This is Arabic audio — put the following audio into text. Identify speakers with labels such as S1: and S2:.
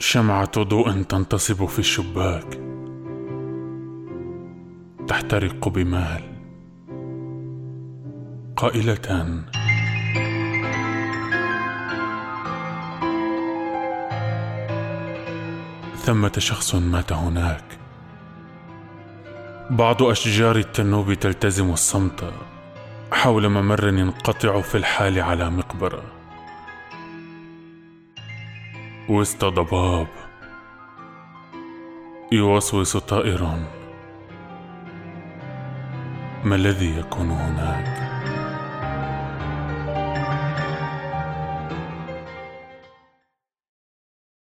S1: شمعة ضوء تنتصب في الشباك تحترق بمال. قائلة ثمة شخص مات هناك. بعض أشجار التنوب تلتزم الصمت حول ممر ينقطع في الحال على مقبرة. وسط ضباب. يوسوس طائر. ما الذي يكون هناك؟